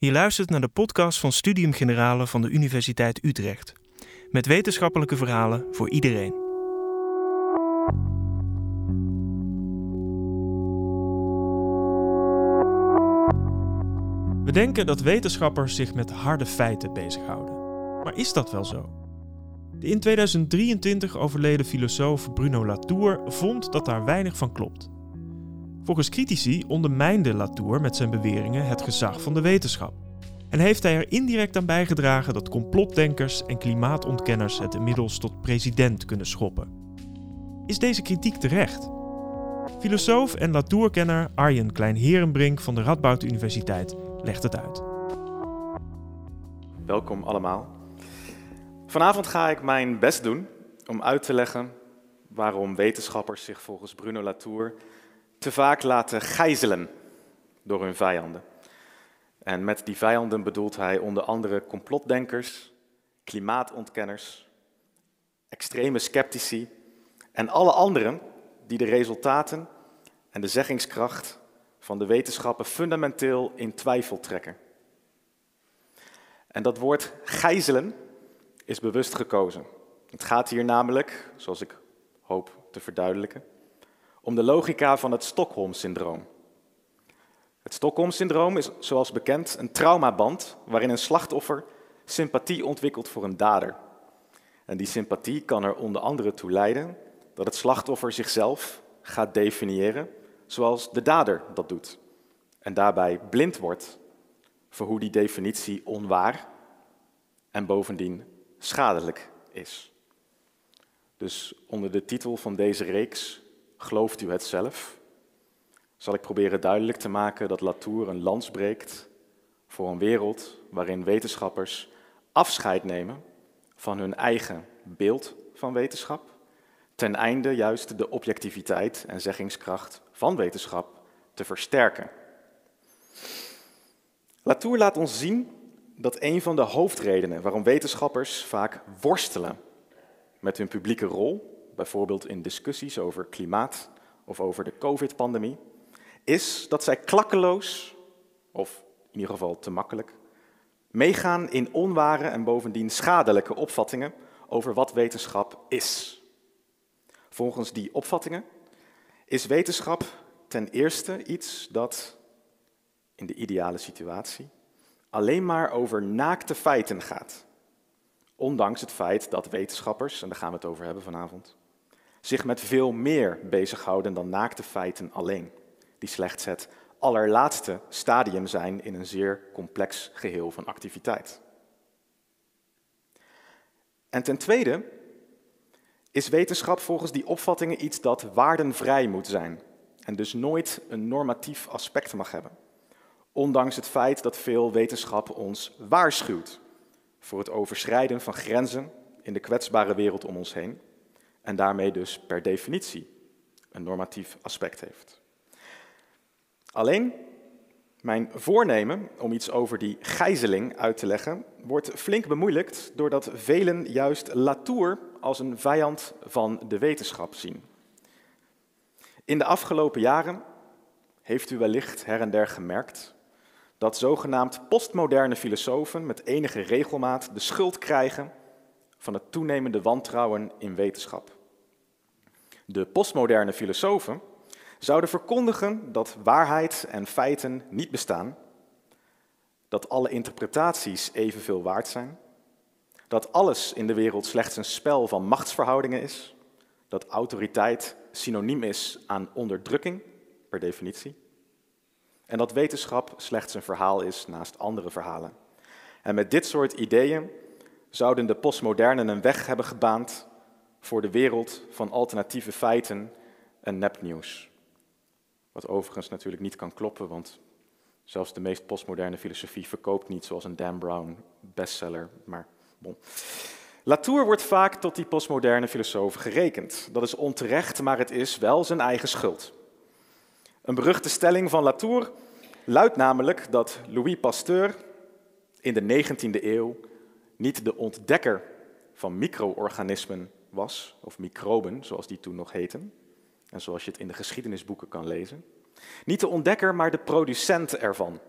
Je luistert naar de podcast van Studium Generale van de Universiteit Utrecht. Met wetenschappelijke verhalen voor iedereen. We denken dat wetenschappers zich met harde feiten bezighouden. Maar is dat wel zo? De in 2023 overleden filosoof Bruno Latour vond dat daar weinig van klopt. Volgens critici ondermijnde Latour met zijn beweringen het gezag van de wetenschap. En heeft hij er indirect aan bijgedragen dat complotdenkers en klimaatontkenners het inmiddels tot president kunnen schoppen. Is deze kritiek terecht? Filosoof en Latour-kenner Arjen Klein-Herenbrink van de Radboud Universiteit legt het uit. Welkom allemaal. Vanavond ga ik mijn best doen om uit te leggen waarom wetenschappers zich volgens Bruno Latour te vaak laten gijzelen door hun vijanden. En met die vijanden bedoelt hij onder andere complotdenkers, klimaatontkenners, extreme sceptici en alle anderen die de resultaten en de zeggingskracht van de wetenschappen fundamenteel in twijfel trekken. En dat woord gijzelen is bewust gekozen. Het gaat hier namelijk, zoals ik hoop te verduidelijken, om de logica van het Stockholm-syndroom. Het Stockholm-syndroom is, zoals bekend, een traumaband waarin een slachtoffer sympathie ontwikkelt voor een dader. En die sympathie kan er onder andere toe leiden dat het slachtoffer zichzelf gaat definiëren zoals de dader dat doet. En daarbij blind wordt voor hoe die definitie onwaar en bovendien schadelijk is. Dus onder de titel van deze reeks Gelooft u het zelf? Zal ik proberen duidelijk te maken dat Latour een lans breekt voor een wereld waarin wetenschappers afscheid nemen van hun eigen beeld van wetenschap, ten einde juist de objectiviteit en zeggingskracht van wetenschap te versterken. Latour laat ons zien dat een van de hoofdredenen waarom wetenschappers vaak worstelen met hun publieke rol bijvoorbeeld in discussies over klimaat of over de COVID-pandemie, is dat zij klakkeloos, of in ieder geval te makkelijk, meegaan in onware en bovendien schadelijke opvattingen over wat wetenschap is. Volgens die opvattingen is wetenschap ten eerste iets dat, in de ideale situatie, alleen maar over naakte feiten gaat. Ondanks het feit dat wetenschappers, en daar gaan we het over hebben vanavond, zich met veel meer bezighouden dan naakte feiten alleen, die slechts het allerlaatste stadium zijn in een zeer complex geheel van activiteit. En ten tweede is wetenschap volgens die opvattingen iets dat waardenvrij moet zijn en dus nooit een normatief aspect mag hebben. Ondanks het feit dat veel wetenschap ons waarschuwt voor het overschrijden van grenzen in de kwetsbare wereld om ons heen en daarmee dus per definitie een normatief aspect heeft. Alleen, mijn voornemen om iets over die gijzeling uit te leggen wordt flink bemoeilijkt doordat velen juist Latour als een vijand van de wetenschap zien. In de afgelopen jaren heeft u wellicht her en der gemerkt dat zogenaamd postmoderne filosofen met enige regelmaat de schuld krijgen van het toenemende wantrouwen in wetenschap. De postmoderne filosofen zouden verkondigen dat waarheid en feiten niet bestaan, dat alle interpretaties evenveel waard zijn, dat alles in de wereld slechts een spel van machtsverhoudingen is, dat autoriteit synoniem is aan onderdrukking, per definitie, en dat wetenschap slechts een verhaal is naast andere verhalen. En met dit soort ideeën zouden de postmodernen een weg hebben gebaand voor de wereld van alternatieve feiten en nepnieuws. Wat overigens natuurlijk niet kan kloppen, want zelfs de meest postmoderne filosofie verkoopt niet zoals een Dan Brown bestseller. Maar bon. Latour wordt vaak tot die postmoderne filosoof gerekend. Dat is onterecht, maar het is wel zijn eigen schuld. Een beruchte stelling van Latour luidt namelijk dat Louis Pasteur in de 19e eeuw niet de ontdekker van micro-organismen was, of microben zoals die toen nog heten, en zoals je het in de geschiedenisboeken kan lezen. Niet de ontdekker, maar de producent ervan.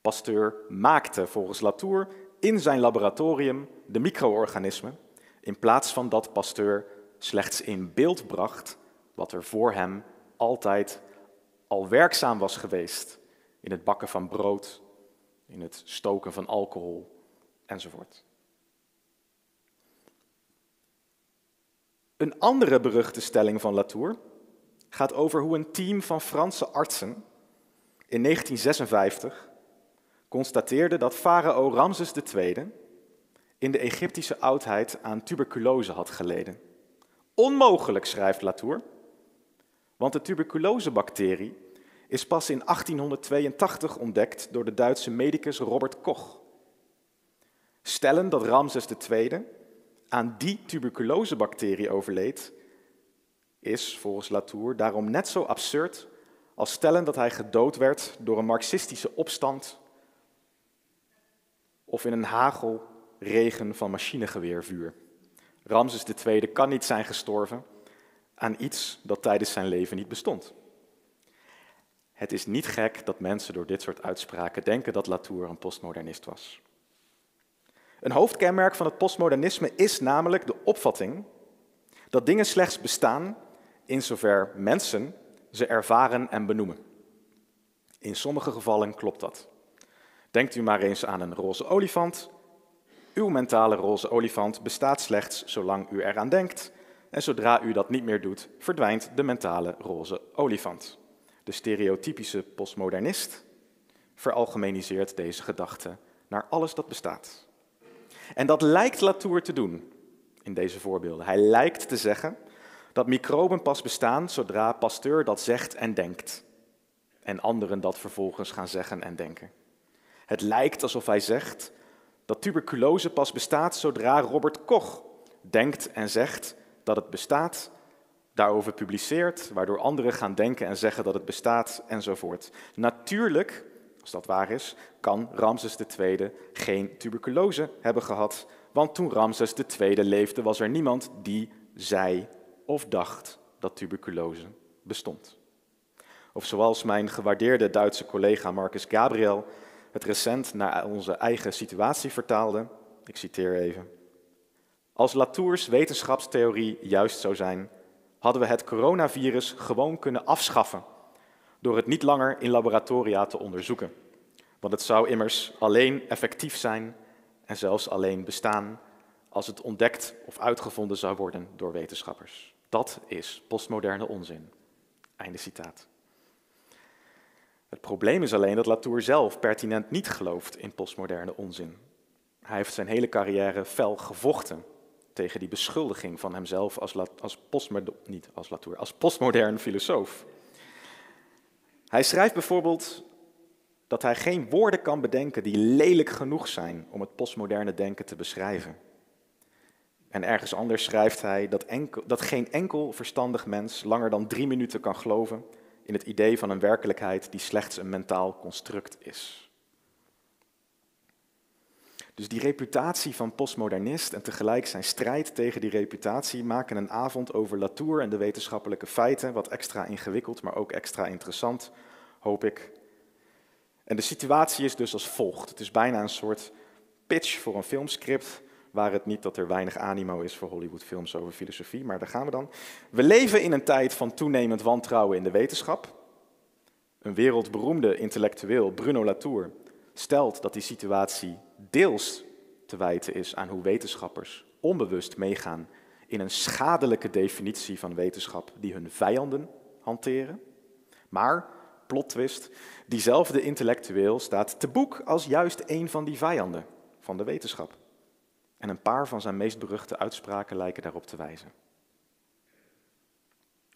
Pasteur maakte volgens Latour in zijn laboratorium de micro-organismen, in plaats van dat Pasteur slechts in beeld bracht wat er voor hem altijd al werkzaam was geweest in het bakken van brood, in het stoken van alcohol enzovoort. Een andere beruchte stelling van Latour gaat over hoe een team van Franse artsen in 1956 constateerde dat farao Ramses II in de Egyptische oudheid aan tuberculose had geleden. Onmogelijk, schrijft Latour, want de tuberculosebacterie is pas in 1882 ontdekt door de Duitse medicus Robert Koch. Stellen dat Ramses II aan die tuberculosebacterie overleed, is volgens Latour daarom net zo absurd als stellen dat hij gedood werd door een marxistische opstand of in een hagelregen van machinegeweervuur. Ramses II kan niet zijn gestorven aan iets dat tijdens zijn leven niet bestond. Het is niet gek dat mensen door dit soort uitspraken denken dat Latour een postmodernist was. Een hoofdkenmerk van het postmodernisme is namelijk de opvatting dat dingen slechts bestaan in zover mensen ze ervaren en benoemen. In sommige gevallen klopt dat. Denkt u maar eens aan een roze olifant. Uw mentale roze olifant bestaat slechts zolang u eraan denkt. En zodra u dat niet meer doet, verdwijnt de mentale roze olifant. De stereotypische postmodernist veralgemeniseert deze gedachte naar alles dat bestaat. En dat lijkt Latour te doen in deze voorbeelden. Hij lijkt te zeggen dat microben pas bestaan zodra Pasteur dat zegt en denkt. En anderen dat vervolgens gaan zeggen en denken. Het lijkt alsof hij zegt dat tuberculose pas bestaat zodra Robert Koch denkt en zegt dat het bestaat, daarover publiceert, waardoor anderen gaan denken en zeggen dat het bestaat enzovoort. Natuurlijk, als dat waar is, kan Ramses II geen tuberculose hebben gehad, want toen Ramses II leefde was er niemand die zei of dacht dat tuberculose bestond. Of zoals mijn gewaardeerde Duitse collega Marcus Gabriel het recent naar onze eigen situatie vertaalde, ik citeer even. Als Latours wetenschapstheorie juist zou zijn, hadden we het coronavirus gewoon kunnen afschaffen door het niet langer in laboratoria te onderzoeken. Want het zou immers alleen effectief zijn en zelfs alleen bestaan als het ontdekt of uitgevonden zou worden door wetenschappers. Dat is postmoderne onzin. Einde citaat. Het probleem is alleen dat Latour zelf pertinent niet gelooft in postmoderne onzin. Hij heeft zijn hele carrière fel gevochten tegen die beschuldiging van hemzelf als, als, niet als, Latour, als postmodern filosoof. Hij schrijft bijvoorbeeld dat hij geen woorden kan bedenken die lelijk genoeg zijn om het postmoderne denken te beschrijven. En ergens anders schrijft hij dat, enkel, dat geen enkel verstandig mens langer dan drie minuten kan geloven in het idee van een werkelijkheid die slechts een mentaal construct is. Dus die reputatie van postmodernist en tegelijk zijn strijd tegen die reputatie maken een avond over Latour en de wetenschappelijke feiten wat extra ingewikkeld, maar ook extra interessant, hoop ik. En de situatie is dus als volgt. Het is bijna een soort pitch voor een filmscript waar het niet dat er weinig animo is voor Hollywoodfilms over filosofie, maar daar gaan we dan. We leven in een tijd van toenemend wantrouwen in de wetenschap. Een wereldberoemde intellectueel, Bruno Latour, stelt dat die situatie deels te wijten is aan hoe wetenschappers onbewust meegaan in een schadelijke definitie van wetenschap die hun vijanden hanteren. Maar, plot twist, diezelfde intellectueel staat te boek als juist een van die vijanden van de wetenschap. En een paar van zijn meest beruchte uitspraken lijken daarop te wijzen.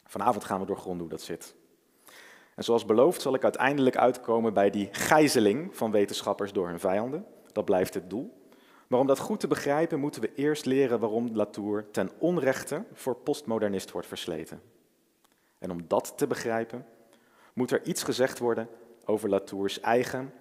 Vanavond gaan we doorgronden hoe dat zit. En zoals beloofd zal ik uiteindelijk uitkomen bij die gijzeling van wetenschappers door hun vijanden. Dat blijft het doel. Maar om dat goed te begrijpen moeten we eerst leren waarom Latour ten onrechte voor postmodernist wordt versleten. En om dat te begrijpen moet er iets gezegd worden over Latours eigen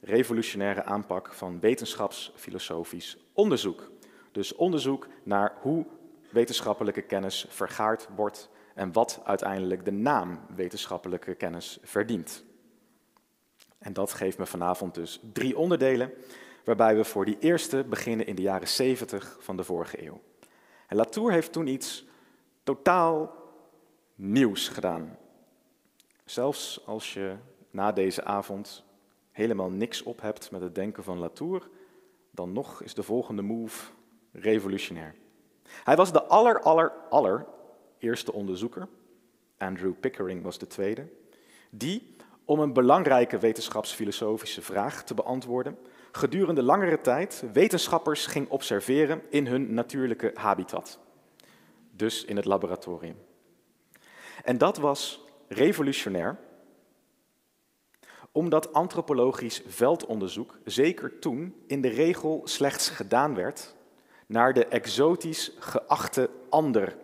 revolutionaire aanpak van wetenschapsfilosofisch onderzoek. Dus onderzoek naar hoe wetenschappelijke kennis vergaard wordt en wat uiteindelijk de naam wetenschappelijke kennis verdient. En dat geeft me vanavond dus drie onderdelen, waarbij we voor die eerste beginnen in de jaren 70 van de vorige eeuw. En Latour heeft toen iets totaal nieuws gedaan. Zelfs als je na deze avond helemaal niks op hebt met het denken van Latour, dan nog is de volgende move revolutionair. Hij was de aller, aller, eerste onderzoeker, Andrew Pickering was de tweede, die, om een belangrijke wetenschapsfilosofische vraag te beantwoorden, gedurende langere tijd wetenschappers ging observeren in hun natuurlijke habitat, dus in het laboratorium. En dat was revolutionair, omdat antropologisch veldonderzoek zeker toen in de regel slechts gedaan werd naar de exotisch geachte ander,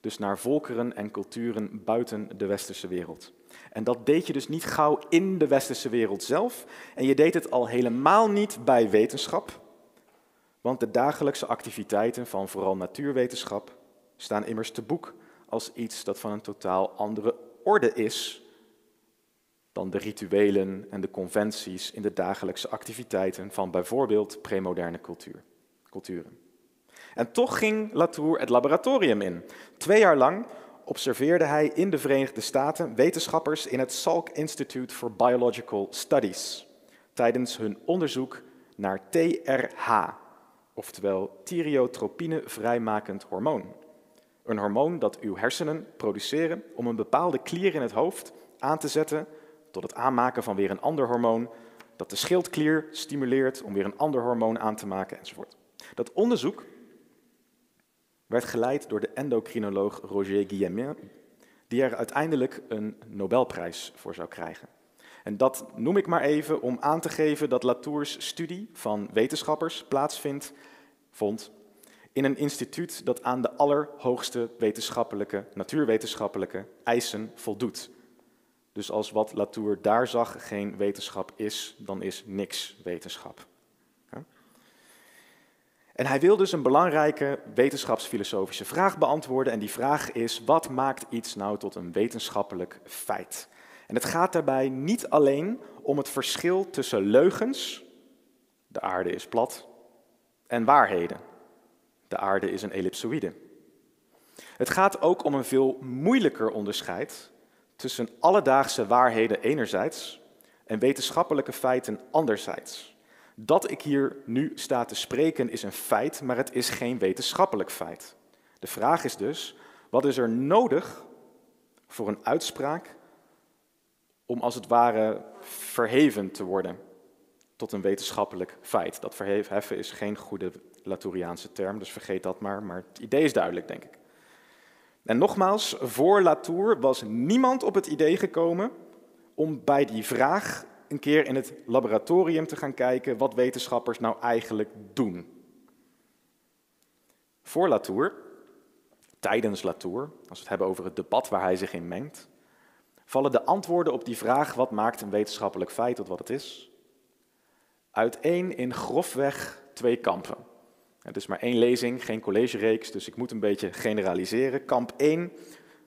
dus naar volkeren en culturen buiten de westerse wereld. En dat deed je dus niet gauw in de westerse wereld zelf, en je deed het al helemaal niet bij wetenschap, want de dagelijkse activiteiten van vooral natuurwetenschap staan immers te boek als iets dat van een totaal andere orde is dan de rituelen en de conventies in de dagelijkse activiteiten van bijvoorbeeld premoderne cultuur, culturen. En toch ging Latour het laboratorium in. Twee jaar lang observeerde hij in de Verenigde Staten wetenschappers in het Salk Institute for Biological Studies tijdens hun onderzoek naar TRH, oftewel thyreotropine vrijmakend hormoon. Een hormoon dat uw hersenen produceren om een bepaalde klier in het hoofd aan te zetten tot het aanmaken van weer een ander hormoon, dat de schildklier stimuleert om weer een ander hormoon aan te maken enzovoort. Dat onderzoek werd geleid door de endocrinoloog Roger Guillemin, die er uiteindelijk een Nobelprijs voor zou krijgen. En dat noem ik maar even om aan te geven dat Latours studie van wetenschappers plaatsvindt, vond in een instituut dat aan de allerhoogste wetenschappelijke, natuurwetenschappelijke eisen voldoet. Dus als wat Latour daar zag geen wetenschap is, dan is niks wetenschap. En hij wil dus een belangrijke wetenschapsfilosofische vraag beantwoorden. En die vraag is, wat maakt iets nou tot een wetenschappelijk feit? En het gaat daarbij niet alleen om het verschil tussen leugens, de aarde is plat, en waarheden, de aarde is een ellipsoïde. Het gaat ook om een veel moeilijker onderscheid tussen alledaagse waarheden enerzijds en wetenschappelijke feiten anderzijds. Dat ik hier nu sta te spreken is een feit, maar het is geen wetenschappelijk feit. De vraag is dus, wat is er nodig voor een uitspraak om als het ware verheven te worden tot een wetenschappelijk feit? Dat verheven is geen goede Latouriaanse term, dus vergeet dat maar, maar het idee is duidelijk, denk ik. En nogmaals, voor Latour was niemand op het idee gekomen om bij die vraag een keer in het laboratorium te gaan kijken wat wetenschappers nou eigenlijk doen. Voor Latour, tijdens Latour, als we het hebben over het debat waar hij zich in mengt, vallen de antwoorden op die vraag wat maakt een wetenschappelijk feit tot wat het is, uiteen in grofweg twee kampen. Het is maar één lezing, geen collegereeks, dus ik moet een beetje generaliseren. Kamp 1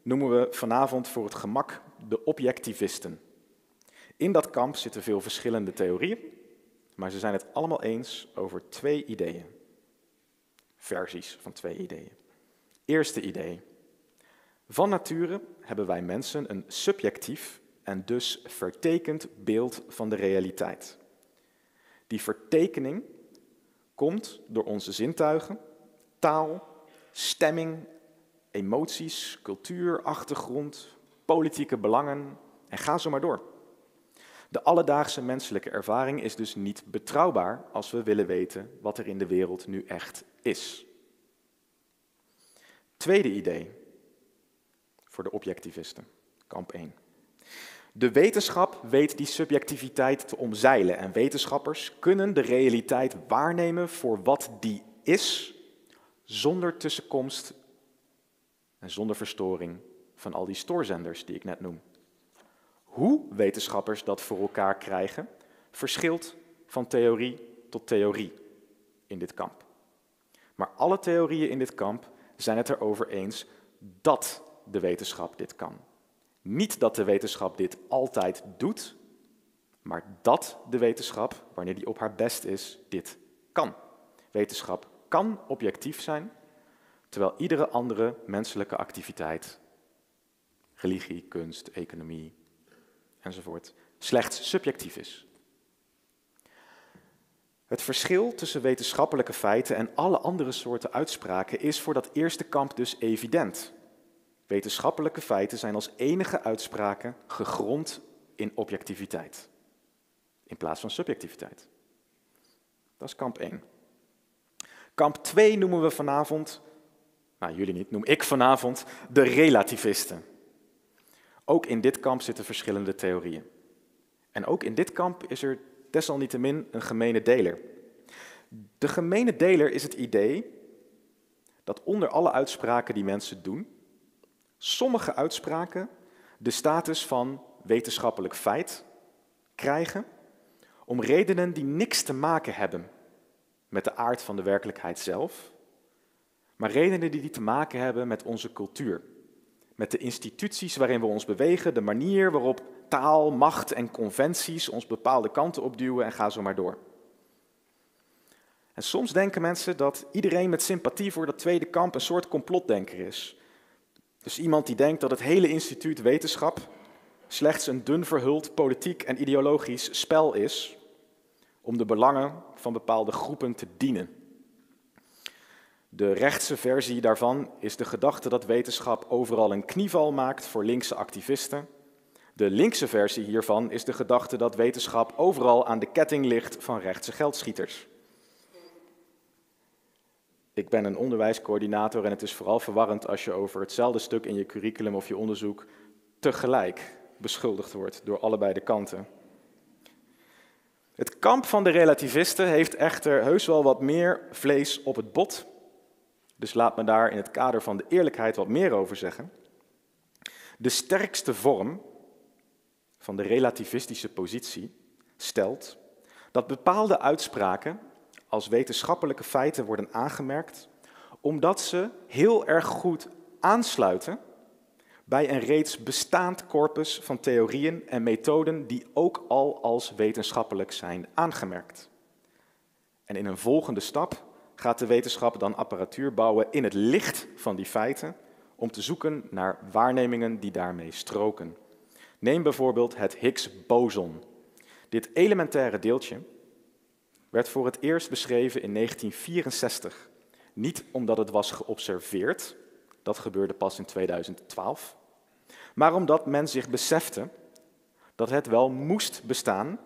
noemen we vanavond voor het gemak de objectivisten. In dat kamp zitten veel verschillende theorieën, maar ze zijn het allemaal eens over twee ideeën. Versies van twee ideeën. Eerste idee. Van nature hebben wij mensen een subjectief en dus vertekend beeld van de realiteit. Die vertekening komt door onze zintuigen, taal, stemming, emoties, cultuur, achtergrond, politieke belangen en ga zo maar door. De alledaagse menselijke ervaring is dus niet betrouwbaar als we willen weten wat er in de wereld nu echt is. Tweede idee voor de objectivisten, kamp 1. De wetenschap weet die subjectiviteit te omzeilen en wetenschappers kunnen de realiteit waarnemen voor wat die is, zonder tussenkomst en zonder verstoring van al die stoorzenders die ik net noem. Hoe wetenschappers dat voor elkaar krijgen, verschilt van theorie tot theorie in dit kamp. Maar alle theorieën in dit kamp zijn het erover eens dat de wetenschap dit kan. Niet dat de wetenschap dit altijd doet, Maar dat de wetenschap, wanneer die op haar best is, dit kan. Wetenschap kan objectief zijn, terwijl iedere andere menselijke activiteit, religie, kunst, economie enzovoort, slechts subjectief is. Het verschil tussen wetenschappelijke feiten en alle andere soorten uitspraken is voor dat eerste kamp dus evident. Wetenschappelijke feiten zijn als enige uitspraken gegrond in objectiviteit, in plaats van subjectiviteit. Dat is kamp 1. Kamp 2 noemen we vanavond, nou jullie niet, noem ik vanavond de relativisten. Ook in dit kamp zitten verschillende theorieën. En ook in dit kamp is er desalniettemin een gemene deler. De gemene deler is het idee dat onder alle uitspraken die mensen doen, sommige uitspraken de status van wetenschappelijk feit krijgen om redenen die niks te maken hebben met de aard van de werkelijkheid zelf, maar redenen die te maken hebben met onze cultuur, met de instituties waarin we ons bewegen, de manier waarop taal, macht en conventies ons bepaalde kanten opduwen en ga zo maar door. En soms denken mensen dat iedereen met sympathie voor dat tweede kamp een soort complotdenker is. Dus iemand die denkt dat het hele instituut wetenschap slechts een dun verhuld politiek en ideologisch spel is om de belangen van bepaalde groepen te dienen. De rechtse versie daarvan is de gedachte dat wetenschap overal een knieval maakt voor linkse activisten. De linkse versie hiervan is de gedachte dat wetenschap overal aan de ketting ligt van rechtse geldschieters. Ik ben een onderwijscoördinator en het is vooral verwarrend als je over hetzelfde stuk in je curriculum of je onderzoek tegelijk beschuldigd wordt door allebei de kanten. Het kamp van de relativisten heeft echter heus wel wat meer vlees op het bot. Dus laat me daar in het kader van de eerlijkheid wat meer over zeggen. De sterkste vorm van de relativistische positie stelt dat bepaalde uitspraken als wetenschappelijke feiten worden aangemerkt, omdat ze heel erg goed aansluiten bij een reeds bestaand corpus van theorieën en methoden die ook al als wetenschappelijk zijn aangemerkt. En in een volgende stap gaat de wetenschap dan apparatuur bouwen in het licht van die feiten om te zoeken naar waarnemingen die daarmee stroken. Neem bijvoorbeeld het Higgs-boson. Dit elementaire deeltje werd voor het eerst beschreven in 1964. Niet omdat het was geobserveerd, dat gebeurde pas in 2012, maar omdat men zich besefte dat het wel moest bestaan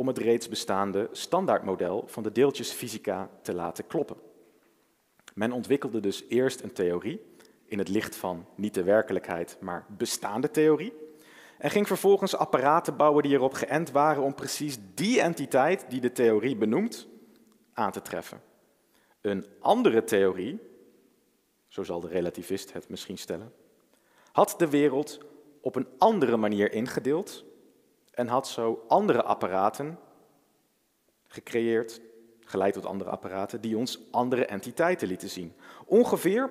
om het reeds bestaande standaardmodel van de deeltjesfysica te laten kloppen. Men ontwikkelde dus eerst een theorie in het licht van niet de werkelijkheid, maar bestaande theorie. En ging vervolgens apparaten bouwen die erop geënt waren om precies die entiteit die de theorie benoemt aan te treffen. Een andere theorie, zo zal de relativist het misschien stellen, had de wereld op een andere manier ingedeeld en had zo andere apparaten gecreëerd, geleid tot andere apparaten, die ons andere entiteiten lieten zien. Ongeveer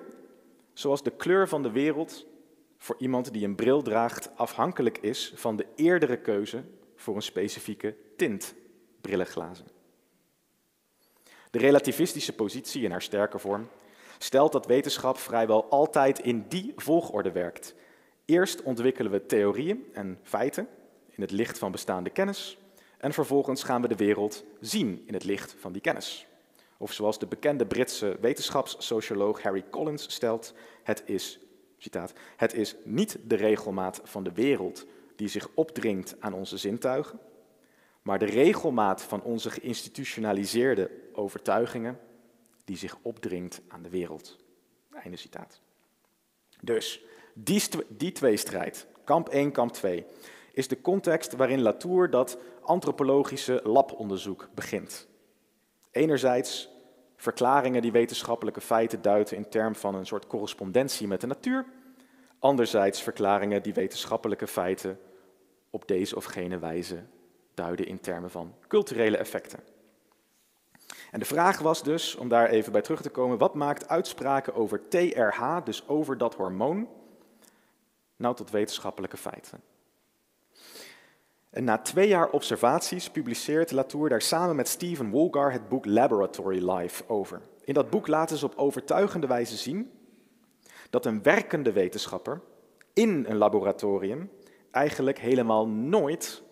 zoals de kleur van de wereld voor iemand die een bril draagt afhankelijk is van de eerdere keuze voor een specifieke tint brillenglazen. De relativistische positie in haar sterke vorm stelt dat wetenschap vrijwel altijd in die volgorde werkt. Eerst ontwikkelen we theorieën en feiten in het licht van bestaande kennis en vervolgens gaan we de wereld zien in het licht van die kennis. Of zoals de bekende Britse wetenschapssocioloog Harry Collins stelt, het is Citaat, het is niet de regelmaat van de wereld die zich opdringt aan onze zintuigen, maar de regelmaat van onze geïnstitutionaliseerde overtuigingen die zich opdringt aan de wereld. Einde citaat. Dus, die, die tweestrijd, kamp 1, kamp 2, is de context waarin Latour dat antropologische labonderzoek begint. Enerzijds verklaringen die wetenschappelijke feiten duiden in termen van een soort correspondentie met de natuur. Anderzijds verklaringen die wetenschappelijke feiten op deze of gene wijze duiden in termen van culturele effecten. En de vraag was dus, om daar even bij terug te komen, wat maakt uitspraken over TRH, dus over dat hormoon, nou tot wetenschappelijke feiten? En na twee jaar observaties publiceert Latour daar samen met Stephen Woolgar het boek Laboratory Life over. In dat boek laten ze op overtuigende wijze zien dat een werkende wetenschapper in een laboratorium eigenlijk helemaal nooit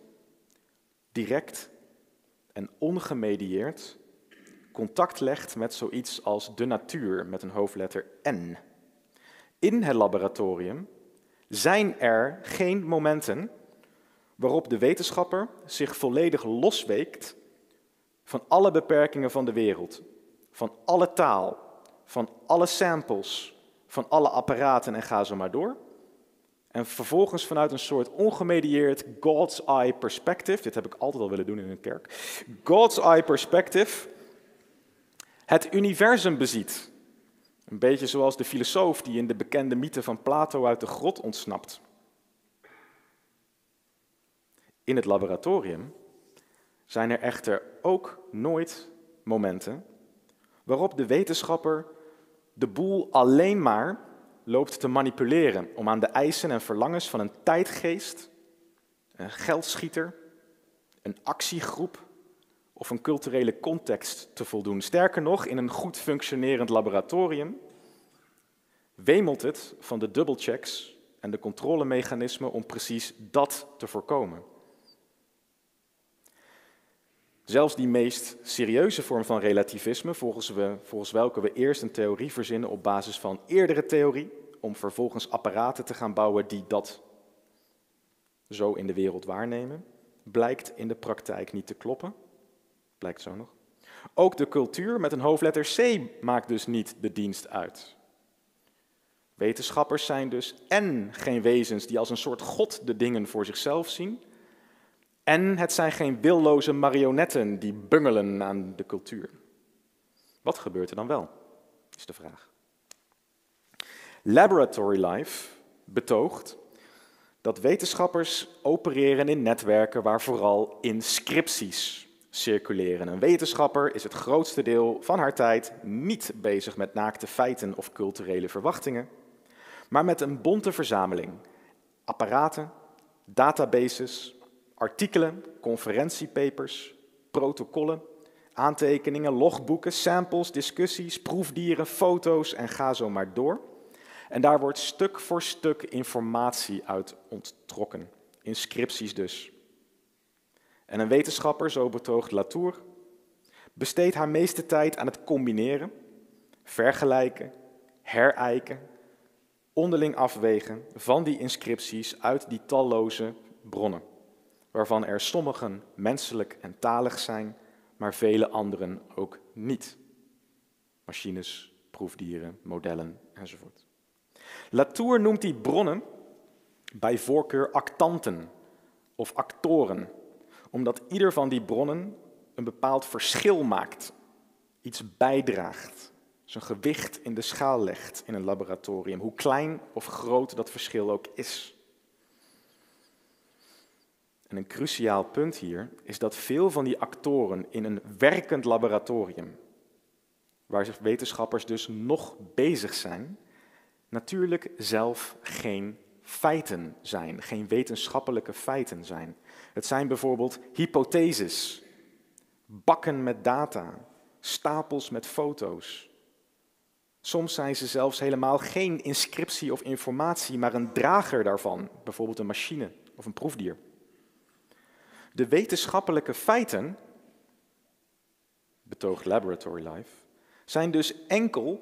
direct en ongemedieerd contact legt met zoiets als de natuur met een hoofdletter N. In het laboratorium zijn er geen momenten waarop de wetenschapper zich volledig losweekt van alle beperkingen van de wereld, van alle taal, van alle samples, van alle apparaten en ga zo maar door. En vervolgens vanuit een soort ongemedieerd God's eye perspective, dit heb ik altijd al willen doen in een kerk, God's eye perspective, het universum beziet. Een beetje zoals de filosoof die in de bekende mythe van Plato uit de grot ontsnapt. In het laboratorium zijn er echter ook nooit momenten waarop de wetenschapper de boel alleen maar loopt te manipuleren om aan de eisen en verlangens van een tijdgeest, een geldschieter, een actiegroep of een culturele context te voldoen. Sterker nog, in een goed functionerend laboratorium wemelt het van de doublechecks en de controlemechanismen om precies dat te voorkomen. Zelfs die meest serieuze vorm van relativisme, volgens, we, volgens welke we eerst een theorie verzinnen op basis van eerdere theorie, om vervolgens apparaten te gaan bouwen die dat zo in de wereld waarnemen, blijkt in de praktijk niet te kloppen. Blijkt zo nog. Ook de cultuur met een hoofdletter C maakt dus niet de dienst uit. Wetenschappers zijn dus en geen wezens die als een soort god de dingen voor zichzelf zien, en het zijn geen willoze marionetten die bungelen aan de cultuur. Wat gebeurt er dan wel, is de vraag. Laboratory Life betoogt dat wetenschappers opereren in netwerken waar vooral inscripties circuleren. Een wetenschapper is het grootste deel van haar tijd niet bezig met naakte feiten of culturele verwachtingen, maar met een bonte verzameling apparaten, databases, artikelen, conferentiepapers, protocollen, aantekeningen, logboeken, samples, discussies, proefdieren, foto's en ga zo maar door. En daar wordt stuk voor stuk informatie uit onttrokken. Inscripties dus. En een wetenschapper, zo betoogt Latour, besteedt haar meeste tijd aan het combineren, vergelijken, herijken, onderling afwegen van die inscripties uit die talloze bronnen waarvan er sommigen menselijk en talig zijn, maar vele anderen ook niet. Machines, proefdieren, modellen enzovoort. Latour noemt die bronnen bij voorkeur actanten of actoren, omdat ieder van die bronnen een bepaald verschil maakt, iets bijdraagt, zijn gewicht in de schaal legt in een laboratorium, hoe klein of groot dat verschil ook is. En een cruciaal punt hier is dat veel van die actoren in een werkend laboratorium, waar wetenschappers dus nog bezig zijn, natuurlijk zelf geen feiten zijn, geen wetenschappelijke feiten zijn. Het zijn bijvoorbeeld hypotheses, bakken met data, stapels met foto's. Soms zijn ze zelfs helemaal geen inscriptie of informatie, maar een drager daarvan, bijvoorbeeld een machine of een proefdier. De wetenschappelijke feiten, betoogt Laboratory Life, zijn dus enkel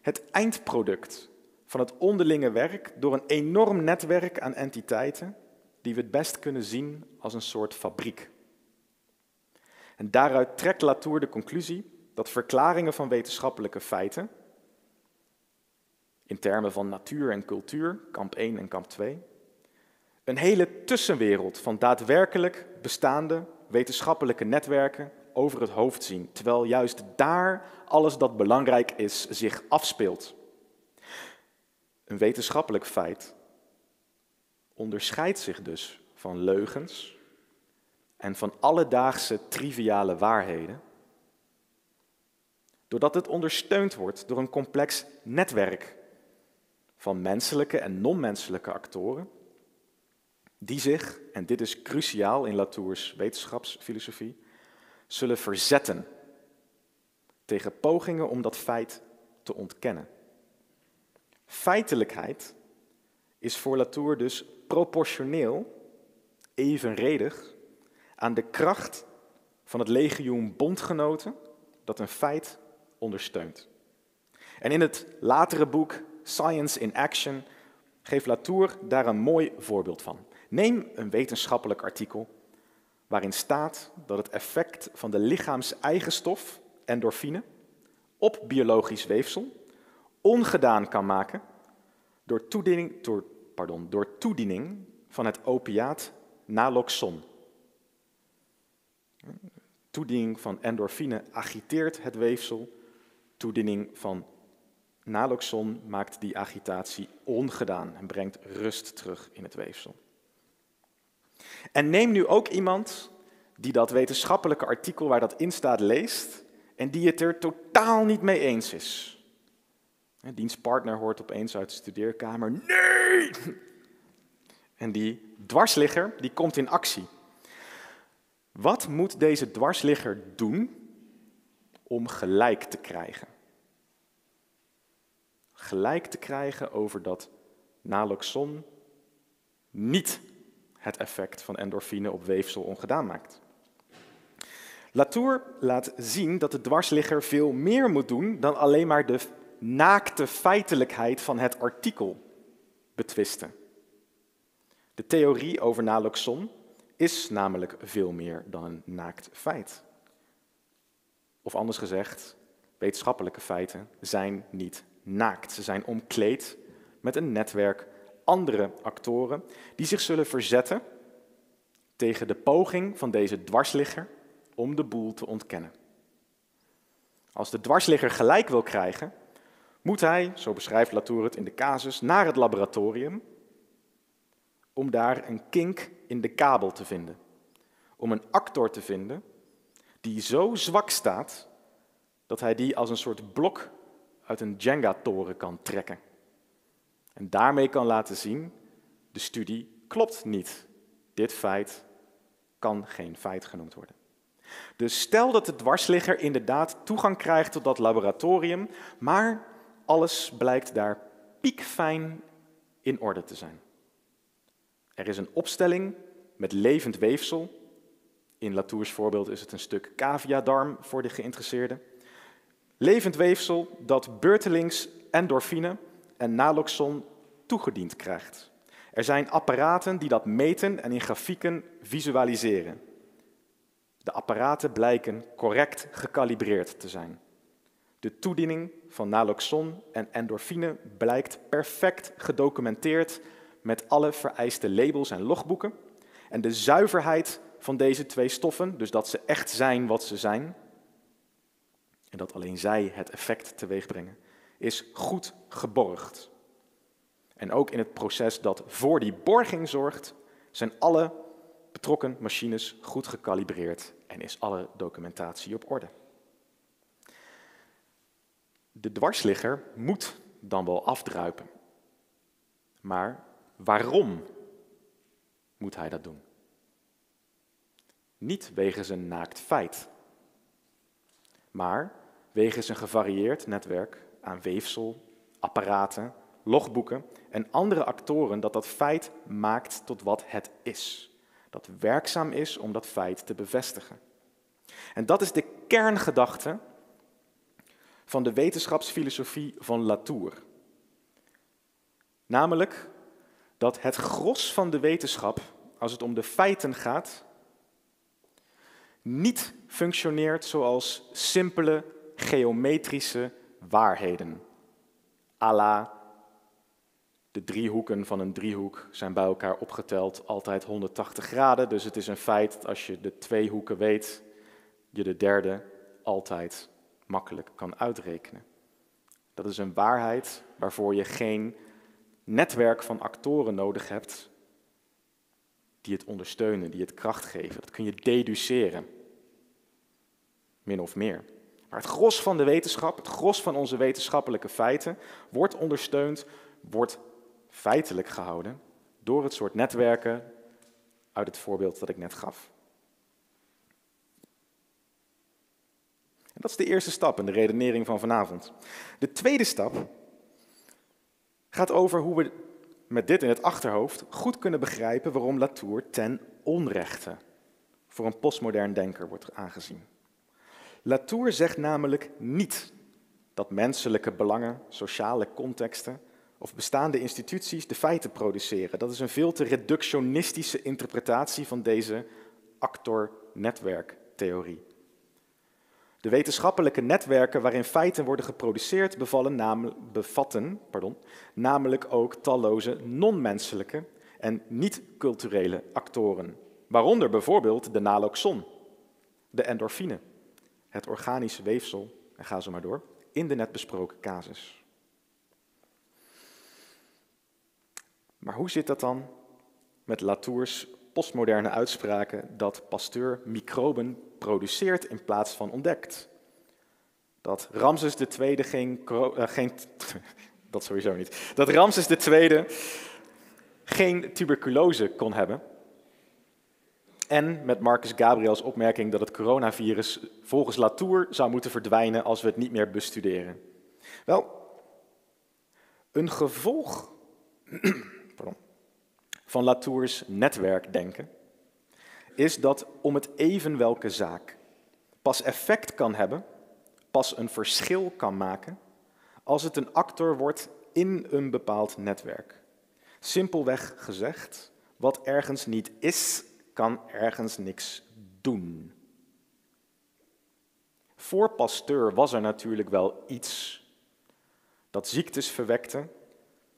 het eindproduct van het onderlinge werk door een enorm netwerk aan entiteiten die we het best kunnen zien als een soort fabriek. En daaruit trekt Latour de conclusie dat verklaringen van wetenschappelijke feiten, in termen van natuur en cultuur, kamp 1 en kamp 2, een hele tussenwereld van daadwerkelijk bestaande wetenschappelijke netwerken over het hoofd zien, terwijl juist daar alles dat belangrijk is zich afspeelt. Een wetenschappelijk feit onderscheidt zich dus van leugens en van alledaagse triviale waarheden, doordat het ondersteund wordt door een complex netwerk van menselijke en non-menselijke actoren die zich, en dit is cruciaal in Latours wetenschapsfilosofie, zullen verzetten tegen pogingen om dat feit te ontkennen. Feitelijkheid is voor Latour dus proportioneel, evenredig aan de kracht van het legioen bondgenoten dat een feit ondersteunt. En in het latere boek Science in Action geeft Latour daar een mooi voorbeeld van. Neem een wetenschappelijk artikel waarin staat dat het effect van de lichaams-eigen stof, endorfine, op biologisch weefsel ongedaan kan maken door toediening, door, pardon, door toediening van het opiaat naloxon. Toediening van endorfine agiteert het weefsel, toediening van naloxon maakt die agitatie ongedaan en brengt rust terug in het weefsel. En neem nu ook iemand die dat wetenschappelijke artikel waar dat in staat leest en die het er totaal niet mee eens is. Dienstpartner hoort opeens uit de studeerkamer, nee! En die dwarsligger, die komt in actie. Wat moet deze dwarsligger doen om gelijk te krijgen? Gelijk te krijgen over dat naloxon niet het effect van endorfine op weefsel ongedaan maakt. Latour laat zien dat de dwarsligger veel meer moet doen dan alleen maar de naakte feitelijkheid van het artikel betwisten. De theorie over naloxon is namelijk veel meer dan een naakt feit. Of anders gezegd, wetenschappelijke feiten zijn niet naakt. Ze zijn omkleed met een netwerk andere actoren die zich zullen verzetten tegen de poging van deze dwarsligger om de boel te ontkennen. Als de dwarsligger gelijk wil krijgen, moet hij, zo beschrijft Latour het in de casus, naar het laboratorium om daar een kink in de kabel te vinden. Om een actor te vinden die zo zwak staat dat hij die als een soort blok uit een Jenga-toren kan trekken. En daarmee kan laten zien, de studie klopt niet. Dit feit kan geen feit genoemd worden. Dus stel dat de dwarsligger inderdaad toegang krijgt tot dat laboratorium, maar alles blijkt daar piekfijn in orde te zijn. Er is een opstelling met levend weefsel. In Latours voorbeeld is het een stuk caviadarm voor de geïnteresseerden. Levend weefsel dat beurtelings endorfine en naloxon toegediend krijgt. Er zijn apparaten die dat meten en in grafieken visualiseren. De apparaten blijken correct gekalibreerd te zijn. De toediening van naloxon en endorfine blijkt perfect gedocumenteerd met alle vereiste labels en logboeken. En de zuiverheid van deze twee stoffen, dus dat ze echt zijn wat ze zijn, en dat alleen zij het effect teweeg brengen, is goed geborgd. En ook in het proces dat voor die borging zorgt, zijn alle betrokken machines goed gekalibreerd en is alle documentatie op orde. De dwarsligger moet dan wel afdruipen. Maar waarom moet hij dat doen? Niet wegens een naakt feit, maar wegens een gevarieerd netwerk aan weefsel, apparaten, logboeken en andere actoren dat dat feit maakt tot wat het is. Dat werkzaam is om dat feit te bevestigen. En dat is de kerngedachte van de wetenschapsfilosofie van Latour. Namelijk dat het gros van de wetenschap, als het om de feiten gaat, niet functioneert zoals simpele geometrische waarheden. la de driehoeken van een driehoek zijn bij elkaar opgeteld altijd 180 graden. Dus het is een feit dat als je de twee hoeken weet, je de derde altijd makkelijk kan uitrekenen. Dat is een waarheid waarvoor je geen netwerk van actoren nodig hebt die het ondersteunen, die het kracht geven. Dat kun je deduceren, min of meer. Maar het gros van de wetenschap, het gros van onze wetenschappelijke feiten, wordt ondersteund, wordt feitelijk gehouden door het soort netwerken uit het voorbeeld dat ik net gaf. En dat is de eerste stap in de redenering van vanavond. De tweede stap gaat over hoe we met dit in het achterhoofd goed kunnen begrijpen waarom Latour ten onrechte voor een postmodern denker wordt aangezien. Latour zegt namelijk niet dat menselijke belangen, sociale contexten of bestaande instituties de feiten produceren. Dat is een veel te reductionistische interpretatie van deze actor-netwerktheorie. De wetenschappelijke netwerken waarin feiten worden geproduceerd bevatten pardon, namelijk ook talloze non-menselijke en niet-culturele actoren, waaronder bijvoorbeeld de naloxon, de endorfine, het organische weefsel, en ga zo maar door, in de net besproken casus. Maar hoe zit dat dan met Latours postmoderne uitspraken dat Pasteur microben produceert in plaats van ontdekt? Dat Ramses II geen, uh, geen dat sowieso niet. Dat Ramses II geen tuberculose kon hebben. En met Marcus Gabriels opmerking dat het coronavirus volgens Latour zou moeten verdwijnen als we het niet meer bestuderen. Wel, een gevolg van Latours netwerkdenken is dat om het even welke zaak pas effect kan hebben, pas een verschil kan maken, als het een actor wordt in een bepaald netwerk. Simpelweg gezegd, wat ergens niet is, kan ergens niks doen. Voor Pasteur was er natuurlijk wel iets dat ziektes verwekte,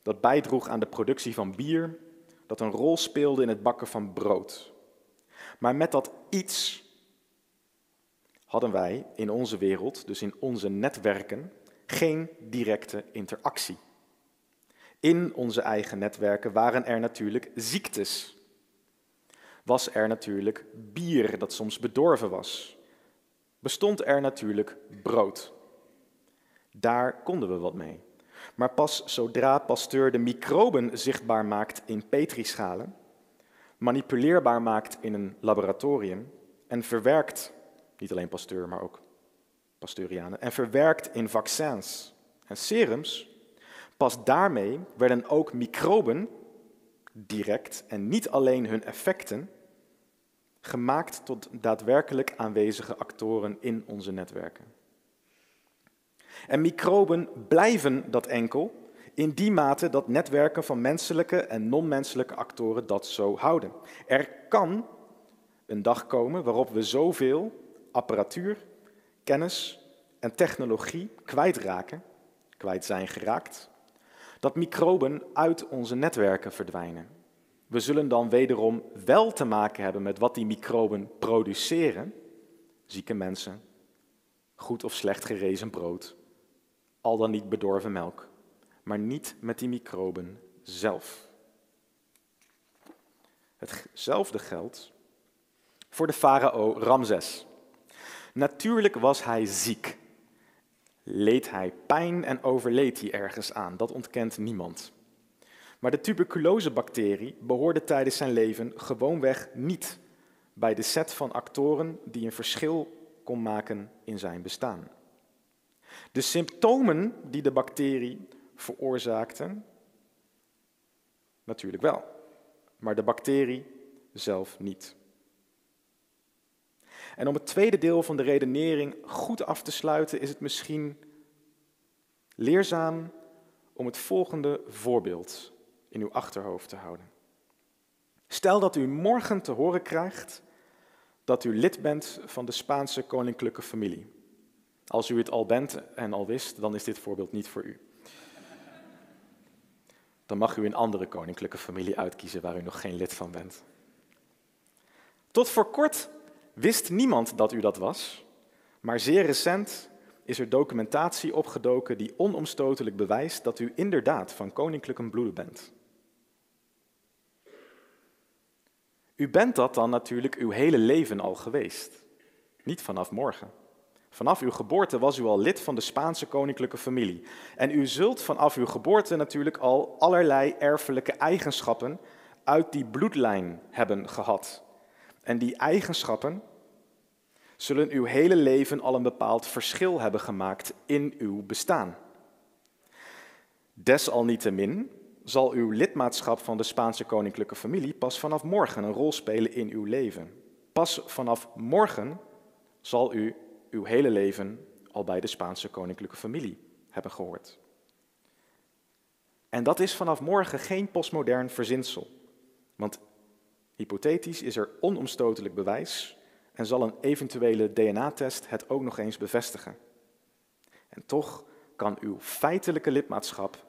dat bijdroeg aan de productie van bier, dat een rol speelde in het bakken van brood. Maar met dat iets hadden wij in onze wereld, dus in onze netwerken, geen directe interactie. In onze eigen netwerken waren er natuurlijk ziektes. Was er natuurlijk bier dat soms bedorven was. Bestond er natuurlijk brood. Daar konden we wat mee. Maar pas zodra Pasteur de microben zichtbaar maakt in petrischalen, manipuleerbaar maakt in een laboratorium en verwerkt, niet alleen Pasteur, maar ook Pasteurianen, en verwerkt in vaccins en serums, pas daarmee werden ook microben direct en niet alleen hun effecten gemaakt tot daadwerkelijk aanwezige actoren in onze netwerken. En microben blijven dat enkel in die mate dat netwerken van menselijke en non-menselijke actoren dat zo houden. Er kan een dag komen waarop we zoveel apparatuur, kennis en technologie kwijtraken, kwijt zijn geraakt, dat microben uit onze netwerken verdwijnen. We zullen dan wederom wel te maken hebben met wat die microben produceren, zieke mensen, goed of slecht gerezen brood, al dan niet bedorven melk, maar niet met die microben zelf. Hetzelfde geldt voor de farao Ramses. Natuurlijk was hij ziek. Leed hij pijn en overleed hij ergens aan, dat ontkent niemand. Maar de tuberculosebacterie behoorde tijdens zijn leven gewoonweg niet bij de set van actoren die een verschil kon maken in zijn bestaan. De symptomen die de bacterie veroorzaakte, natuurlijk wel, maar de bacterie zelf niet. En om het tweede deel van de redenering goed af te sluiten, is het misschien leerzaam om het volgende voorbeeld in uw achterhoofd te houden. Stel dat u morgen te horen krijgt dat u lid bent van de Spaanse koninklijke familie. Als u het al bent en al wist, dan is dit voorbeeld niet voor u. Dan mag u een andere koninklijke familie uitkiezen waar u nog geen lid van bent. Tot voor kort wist niemand dat u dat was, maar zeer recent is er documentatie opgedoken die onomstotelijk bewijst dat u inderdaad van koninklijke bloeden bent. U bent dat dan natuurlijk uw hele leven al geweest, niet vanaf morgen. Vanaf uw geboorte was u al lid van de Spaanse koninklijke familie. En u zult vanaf uw geboorte natuurlijk al allerlei erfelijke eigenschappen uit die bloedlijn hebben gehad. En die eigenschappen zullen uw hele leven al een bepaald verschil hebben gemaakt in uw bestaan. Desalniettemin zal uw lidmaatschap van de Spaanse koninklijke familie pas vanaf morgen een rol spelen in uw leven. Pas vanaf morgen zal u uw hele leven al bij de Spaanse koninklijke familie hebben gehoord. En dat is vanaf morgen geen postmodern verzinsel. Want hypothetisch is er onomstotelijk bewijs en zal een eventuele DNA-test het ook nog eens bevestigen. En toch kan uw feitelijke lidmaatschap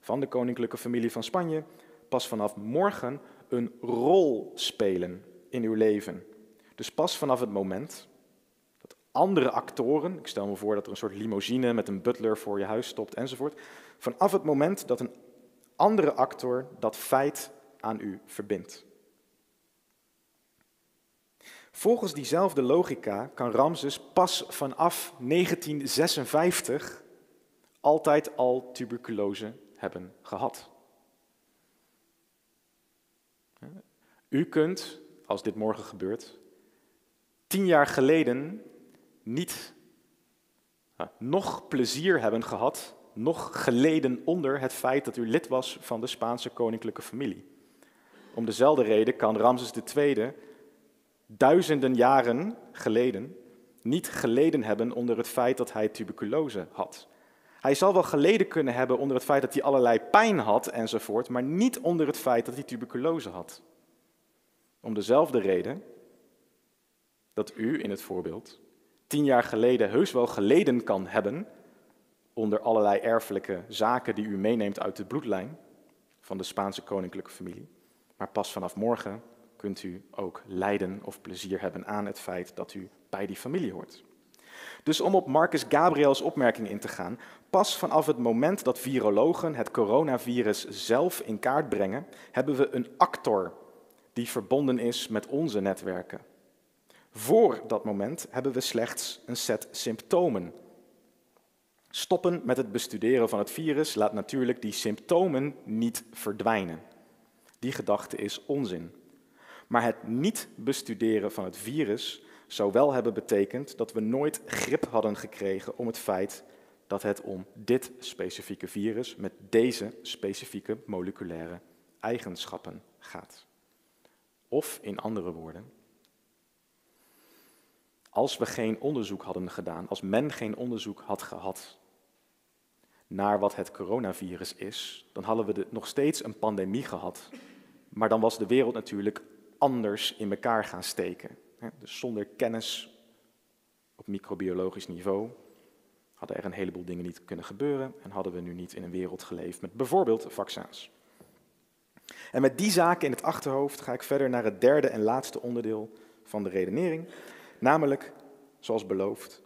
van de koninklijke familie van Spanje pas vanaf morgen een rol spelen in uw leven. Dus pas vanaf het moment dat andere actoren, ik stel me voor dat er een soort limousine met een butler voor je huis stopt enzovoort, vanaf het moment dat een andere actor dat feit aan u verbindt. Volgens diezelfde logica kan Ramses pas vanaf 1956 altijd al tuberculose hebben gehad. U kunt, als dit morgen gebeurt, tien jaar geleden niet nog plezier hebben gehad, nog geleden onder het feit dat u lid was van de Spaanse koninklijke familie. Om dezelfde reden kan Ramses II duizenden jaren geleden niet geleden hebben onder het feit dat hij tuberculose had. Hij zal wel geleden kunnen hebben onder het feit dat hij allerlei pijn had enzovoort, maar niet onder het feit dat hij tuberculose had. Om dezelfde reden dat u in het voorbeeld tien jaar geleden heus wel geleden kan hebben onder allerlei erfelijke zaken die u meeneemt uit de bloedlijn van de Spaanse koninklijke familie. Maar pas vanaf morgen kunt u ook lijden of plezier hebben aan het feit dat u bij die familie hoort. Dus om op Marcus Gabriels opmerking in te gaan, pas vanaf het moment dat virologen het coronavirus zelf in kaart brengen, hebben we een actor die verbonden is met onze netwerken. Voor dat moment hebben we slechts een set symptomen. Stoppen met het bestuderen van het virus laat natuurlijk die symptomen niet verdwijnen. Die gedachte is onzin. Maar het niet bestuderen van het virus zou wel hebben betekend dat we nooit grip hadden gekregen om het feit dat het om dit specifieke virus met deze specifieke moleculaire eigenschappen gaat. Of in andere woorden, als we geen onderzoek hadden gedaan, als men geen onderzoek had gehad naar wat het coronavirus is, dan hadden we nog steeds een pandemie gehad. Maar dan was de wereld natuurlijk anders in elkaar gaan steken. Dus zonder kennis op microbiologisch niveau hadden er een heleboel dingen niet kunnen gebeuren en hadden we nu niet in een wereld geleefd met bijvoorbeeld vaccins. En met die zaken in het achterhoofd ga ik verder naar het derde en laatste onderdeel van de redenering, namelijk, zoals beloofd,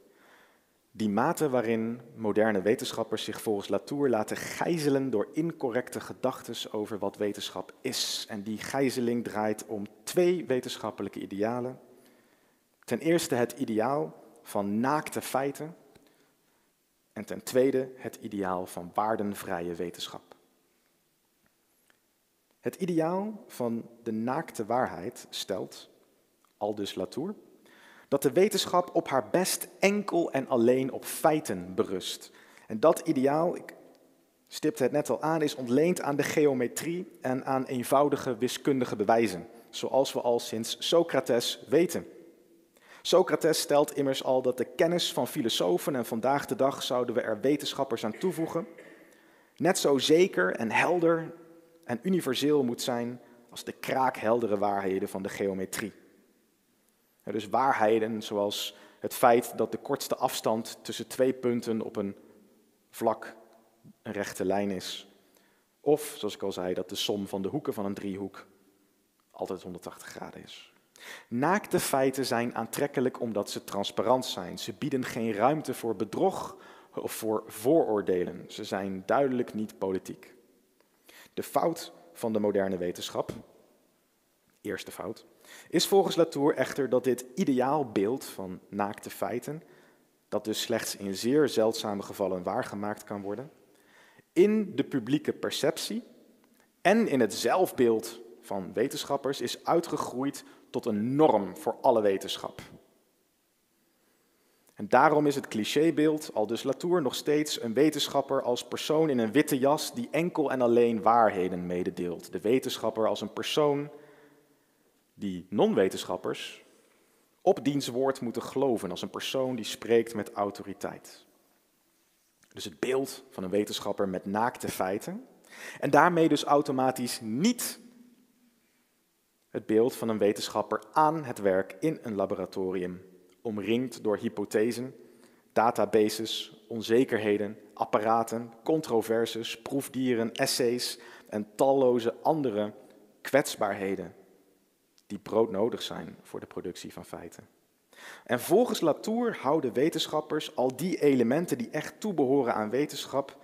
die mate waarin moderne wetenschappers zich volgens Latour laten gijzelen door incorrecte gedachten over wat wetenschap is. En die gijzeling draait om twee wetenschappelijke idealen. Ten eerste het ideaal van naakte feiten en ten tweede het ideaal van waardenvrije wetenschap. Het ideaal van de naakte waarheid stelt, aldus Latour, dat de wetenschap op haar best enkel en alleen op feiten berust. En dat ideaal, ik stipte het net al aan, is ontleend aan de geometrie en aan eenvoudige wiskundige bewijzen, zoals we al sinds Socrates weten. Socrates stelt immers al dat de kennis van filosofen en vandaag de dag zouden we er wetenschappers aan toevoegen, net zo zeker en helder en universeel moet zijn als de kraakheldere waarheden van de geometrie. Dus waarheden zoals het feit dat de kortste afstand tussen twee punten op een vlak een rechte lijn is. Of, zoals ik al zei, dat de som van de hoeken van een driehoek altijd 180 graden is. Naakte feiten zijn aantrekkelijk omdat ze transparant zijn. Ze bieden geen ruimte voor bedrog of voor vooroordelen. Ze zijn duidelijk niet politiek. De fout van de moderne wetenschap, eerste fout, is volgens Latour echter dat dit ideaalbeeld van naakte feiten, dat dus slechts in zeer zeldzame gevallen waargemaakt kan worden, in de publieke perceptie en in het zelfbeeld van wetenschappers is uitgegroeid tot een norm voor alle wetenschap. En daarom is het clichébeeld, al dus Latour, nog steeds een wetenschapper als persoon in een witte jas die enkel en alleen waarheden mededeelt. De wetenschapper als een persoon die non-wetenschappers op diens woord moeten geloven, als een persoon die spreekt met autoriteit. Dus het beeld van een wetenschapper met naakte feiten. En daarmee dus automatisch niet het beeld van een wetenschapper aan het werk in een laboratorium, omringd door hypothesen, databases, onzekerheden, apparaten, controverses, proefdieren, essays en talloze andere kwetsbaarheden die broodnodig zijn voor de productie van feiten. En volgens Latour houden wetenschappers al die elementen die echt toebehoren aan wetenschap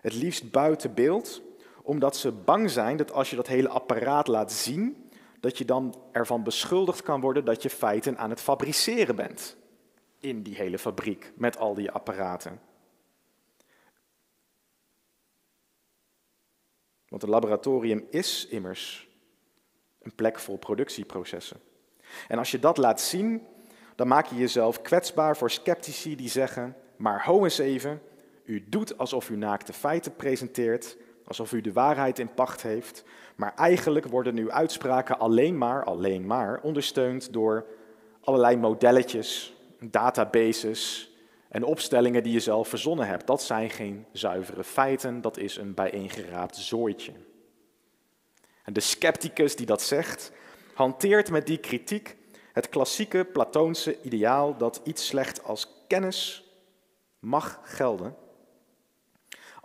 het liefst buiten beeld, omdat ze bang zijn dat als je dat hele apparaat laat zien, dat je dan ervan beschuldigd kan worden dat je feiten aan het fabriceren bent. In die hele fabriek met al die apparaten. Want een laboratorium is immers een plek vol productieprocessen. En als je dat laat zien, dan maak je jezelf kwetsbaar voor sceptici die zeggen: Maar ho eens even, u doet alsof u naakte feiten presenteert, alsof u de waarheid in pacht heeft, maar eigenlijk worden uw uitspraken alleen maar, alleen maar ondersteund door allerlei modelletjes, databases en opstellingen die je zelf verzonnen hebt. Dat zijn geen zuivere feiten, dat is een bijeengeraapt zooitje. En de scepticus die dat zegt, hanteert met die kritiek het klassieke Platoonse ideaal dat iets slecht als kennis mag gelden,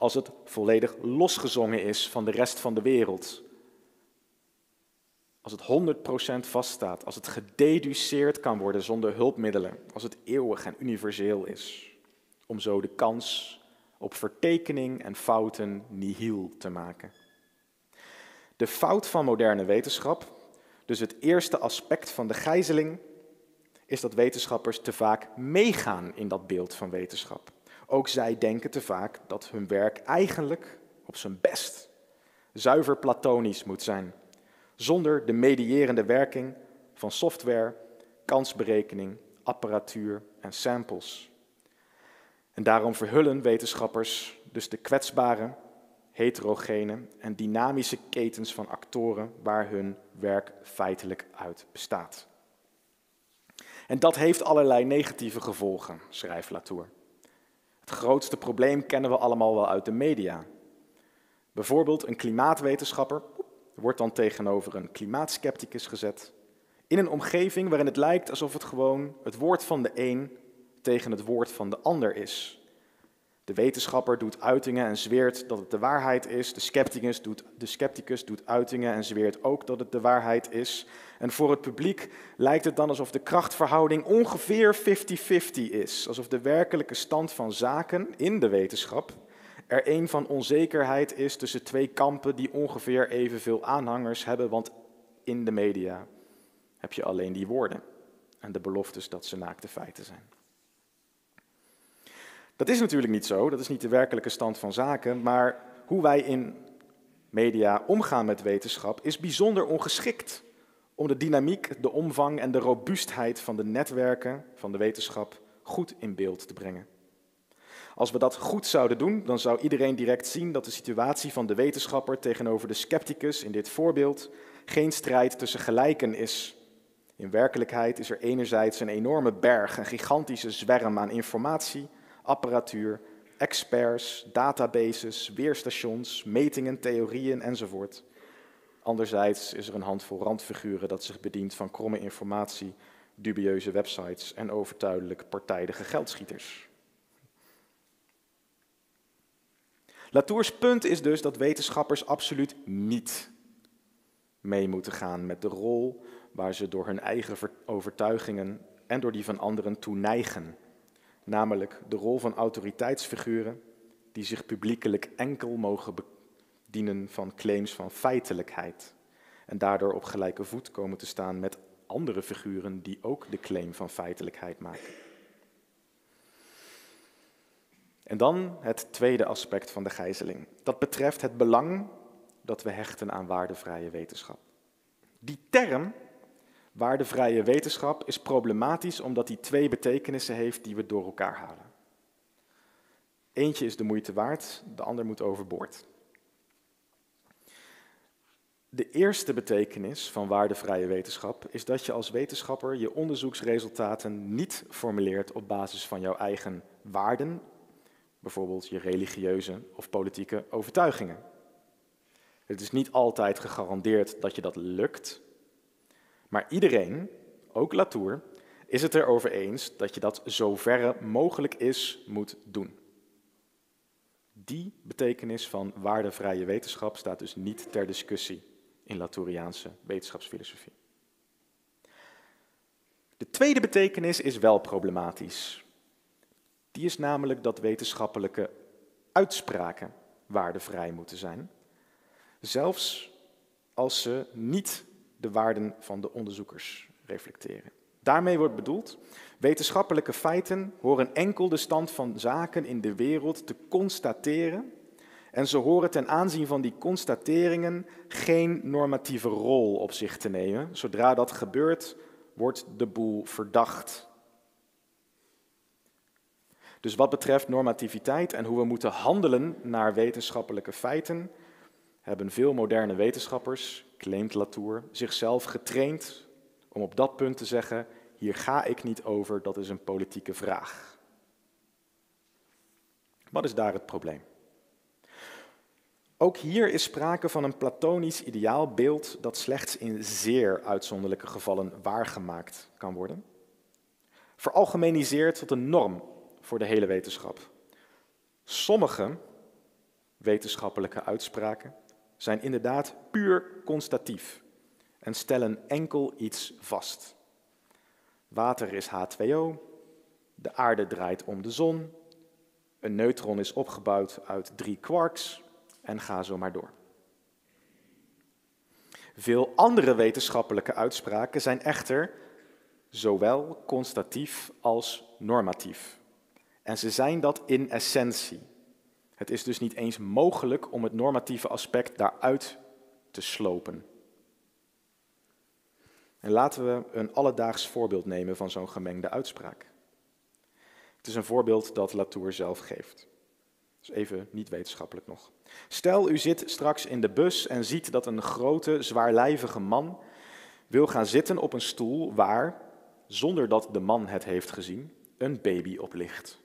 als het volledig losgezongen is van de rest van de wereld. Als het 100% vaststaat, als het gededuceerd kan worden zonder hulpmiddelen, als het eeuwig en universeel is, om zo de kans op vertekening en fouten nihil te maken. De fout van moderne wetenschap, dus het eerste aspect van de gijzeling, is dat wetenschappers te vaak meegaan in dat beeld van wetenschap. Ook zij denken te vaak dat hun werk eigenlijk op zijn best zuiver platonisch moet zijn, zonder de medierende werking van software, kansberekening, apparatuur en samples. En daarom verhullen wetenschappers dus de kwetsbare, heterogene en dynamische ketens van actoren waar hun werk feitelijk uit bestaat. En dat heeft allerlei negatieve gevolgen, schrijft Latour. Het grootste probleem kennen we allemaal wel uit de media. Bijvoorbeeld een klimaatwetenschapper wordt dan tegenover een klimaatskepticus gezet. In een omgeving waarin het lijkt alsof het gewoon het woord van de een tegen het woord van de ander is. De wetenschapper doet uitingen en zweert dat het de waarheid is. De scepticus doet, de scepticus doet uitingen en zweert ook dat het de waarheid is. En voor het publiek lijkt het dan alsof de krachtverhouding ongeveer 50-50 is. Alsof de werkelijke stand van zaken in de wetenschap er een van onzekerheid is tussen twee kampen die ongeveer evenveel aanhangers hebben. Want in de media heb je alleen die woorden en de beloftes dat ze naakte feiten zijn. Dat is natuurlijk niet zo, dat is niet de werkelijke stand van zaken, maar hoe wij in media omgaan met wetenschap is bijzonder ongeschikt om de dynamiek, de omvang en de robuustheid van de netwerken van de wetenschap goed in beeld te brengen. Als we dat goed zouden doen, dan zou iedereen direct zien dat de situatie van de wetenschapper tegenover de scepticus in dit voorbeeld geen strijd tussen gelijken is. In werkelijkheid is er enerzijds een enorme berg, een gigantische zwerm aan informatie apparatuur, experts, databases, weerstations, metingen, theorieën enzovoort. Anderzijds is er een handvol randfiguren dat zich bedient van kromme informatie, dubieuze websites en overtuidelijk partijdige geldschieters. Latours punt is dus dat wetenschappers absoluut niet mee moeten gaan met de rol waar ze door hun eigen overtuigingen en door die van anderen toe neigen namelijk de rol van autoriteitsfiguren die zich publiekelijk enkel mogen bedienen van claims van feitelijkheid en daardoor op gelijke voet komen te staan met andere figuren die ook de claim van feitelijkheid maken. En dan het tweede aspect van de gijzeling. Dat betreft het belang dat we hechten aan waardevrije wetenschap. Die term, waardevrije wetenschap, is problematisch omdat die twee betekenissen heeft die we door elkaar halen. Eentje is de moeite waard, de ander moet overboord. De eerste betekenis van waardevrije wetenschap is dat je als wetenschapper je onderzoeksresultaten niet formuleert op basis van jouw eigen waarden, bijvoorbeeld je religieuze of politieke overtuigingen. Het is niet altijd gegarandeerd dat je dat lukt, maar iedereen, ook Latour, is het erover eens dat je dat zoverre mogelijk is moet doen. Die betekenis van waardevrije wetenschap staat dus niet ter discussie in Latouriaanse wetenschapsfilosofie. De tweede betekenis is wel problematisch. Die is namelijk dat wetenschappelijke uitspraken waardevrij moeten zijn, zelfs als ze niet de waarden van de onderzoekers reflecteren. Daarmee wordt bedoeld, wetenschappelijke feiten horen enkel de stand van zaken in de wereld te constateren en ze horen ten aanzien van die constateringen geen normatieve rol op zich te nemen. Zodra dat gebeurt, wordt de boel verdacht. Dus wat betreft normativiteit en hoe we moeten handelen naar wetenschappelijke feiten, hebben veel moderne wetenschappers, claimt Latour, zichzelf getraind om op dat punt te zeggen: hier ga ik niet over, dat is een politieke vraag. Wat is daar het probleem? Ook hier is sprake van een platonisch ideaalbeeld dat slechts in zeer uitzonderlijke gevallen waargemaakt kan worden. Veralgemeniseerd tot een norm voor de hele wetenschap. Sommige wetenschappelijke uitspraken zijn inderdaad puur constatief en stellen enkel iets vast. Water is H2O, de aarde draait om de zon, een neutron is opgebouwd uit drie quarks, en ga zo maar door. Veel andere wetenschappelijke uitspraken zijn echter zowel constatief als normatief. En ze zijn dat in essentie. Het is dus niet eens mogelijk om het normatieve aspect daaruit te slopen. En laten we een alledaags voorbeeld nemen van zo'n gemengde uitspraak. Het is een voorbeeld dat Latour zelf geeft. Dus even niet wetenschappelijk nog. Stel, u zit straks in de bus en ziet dat een grote, zwaarlijvige man wil gaan zitten op een stoel waar, zonder dat de man het heeft gezien, een baby op ligt.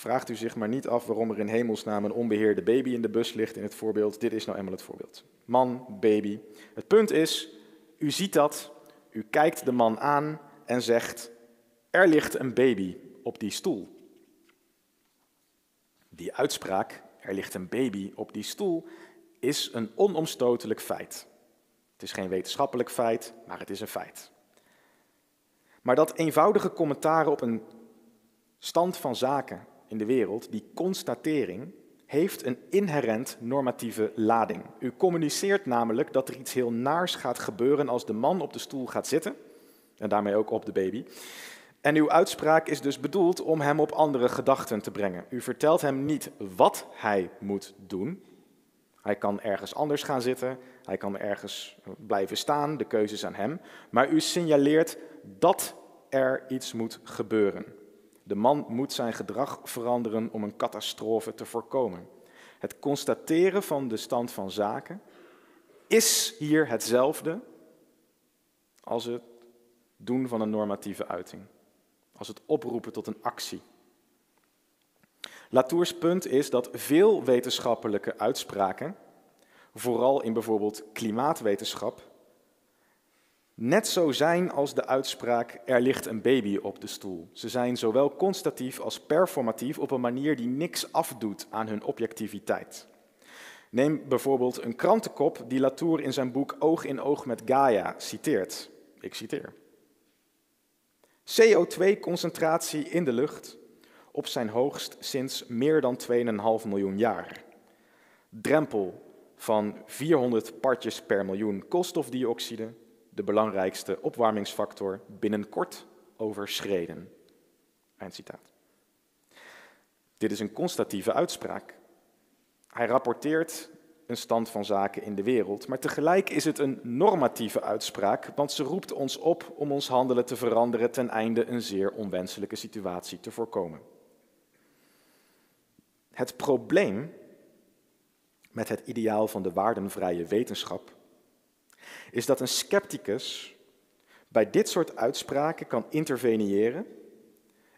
Vraagt u zich maar niet af waarom er in hemelsnaam een onbeheerde baby in de bus ligt in het voorbeeld. Dit is nou eenmaal het voorbeeld. Man, baby. Het punt is, u ziet dat, u kijkt de man aan en zegt, er ligt een baby op die stoel. Die uitspraak, er ligt een baby op die stoel, is een onomstotelijk feit. Het is geen wetenschappelijk feit, maar het is een feit. Maar dat eenvoudige commentaar op een stand van zaken in de wereld, die constatering, heeft een inherent normatieve lading. U communiceert namelijk dat er iets heel naars gaat gebeuren als de man op de stoel gaat zitten, en daarmee ook op de baby. En uw uitspraak is dus bedoeld om hem op andere gedachten te brengen. U vertelt hem niet wat hij moet doen. Hij kan ergens anders gaan zitten, hij kan ergens blijven staan, de keuze is aan hem. Maar u signaleert dat er iets moet gebeuren. De man moet zijn gedrag veranderen om een catastrofe te voorkomen. Het constateren van de stand van zaken is hier hetzelfde als het doen van een normatieve uiting als het oproepen tot een actie. Latours punt is dat veel wetenschappelijke uitspraken, vooral in bijvoorbeeld klimaatwetenschap, net zo zijn als de uitspraak er ligt een baby op de stoel. Ze zijn zowel constatief als performatief op een manier die niks afdoet aan hun objectiviteit. Neem bijvoorbeeld een krantenkop die Latour in zijn boek Oog in Oog met Gaia citeert. Ik citeer. CO2-concentratie in de lucht op zijn hoogst sinds meer dan 2,5 miljoen jaar. Drempel van 400 partjes per miljoen koolstofdioxide, de belangrijkste opwarmingsfactor, binnenkort overschreden. Eindcitaat. Dit is een constatieve uitspraak. Hij rapporteert een stand van zaken in de wereld, maar tegelijk is het een normatieve uitspraak, want ze roept ons op om ons handelen te veranderen ten einde een zeer onwenselijke situatie te voorkomen. Het probleem met het ideaal van de waardenvrije wetenschap is dat een scepticus bij dit soort uitspraken kan interveneren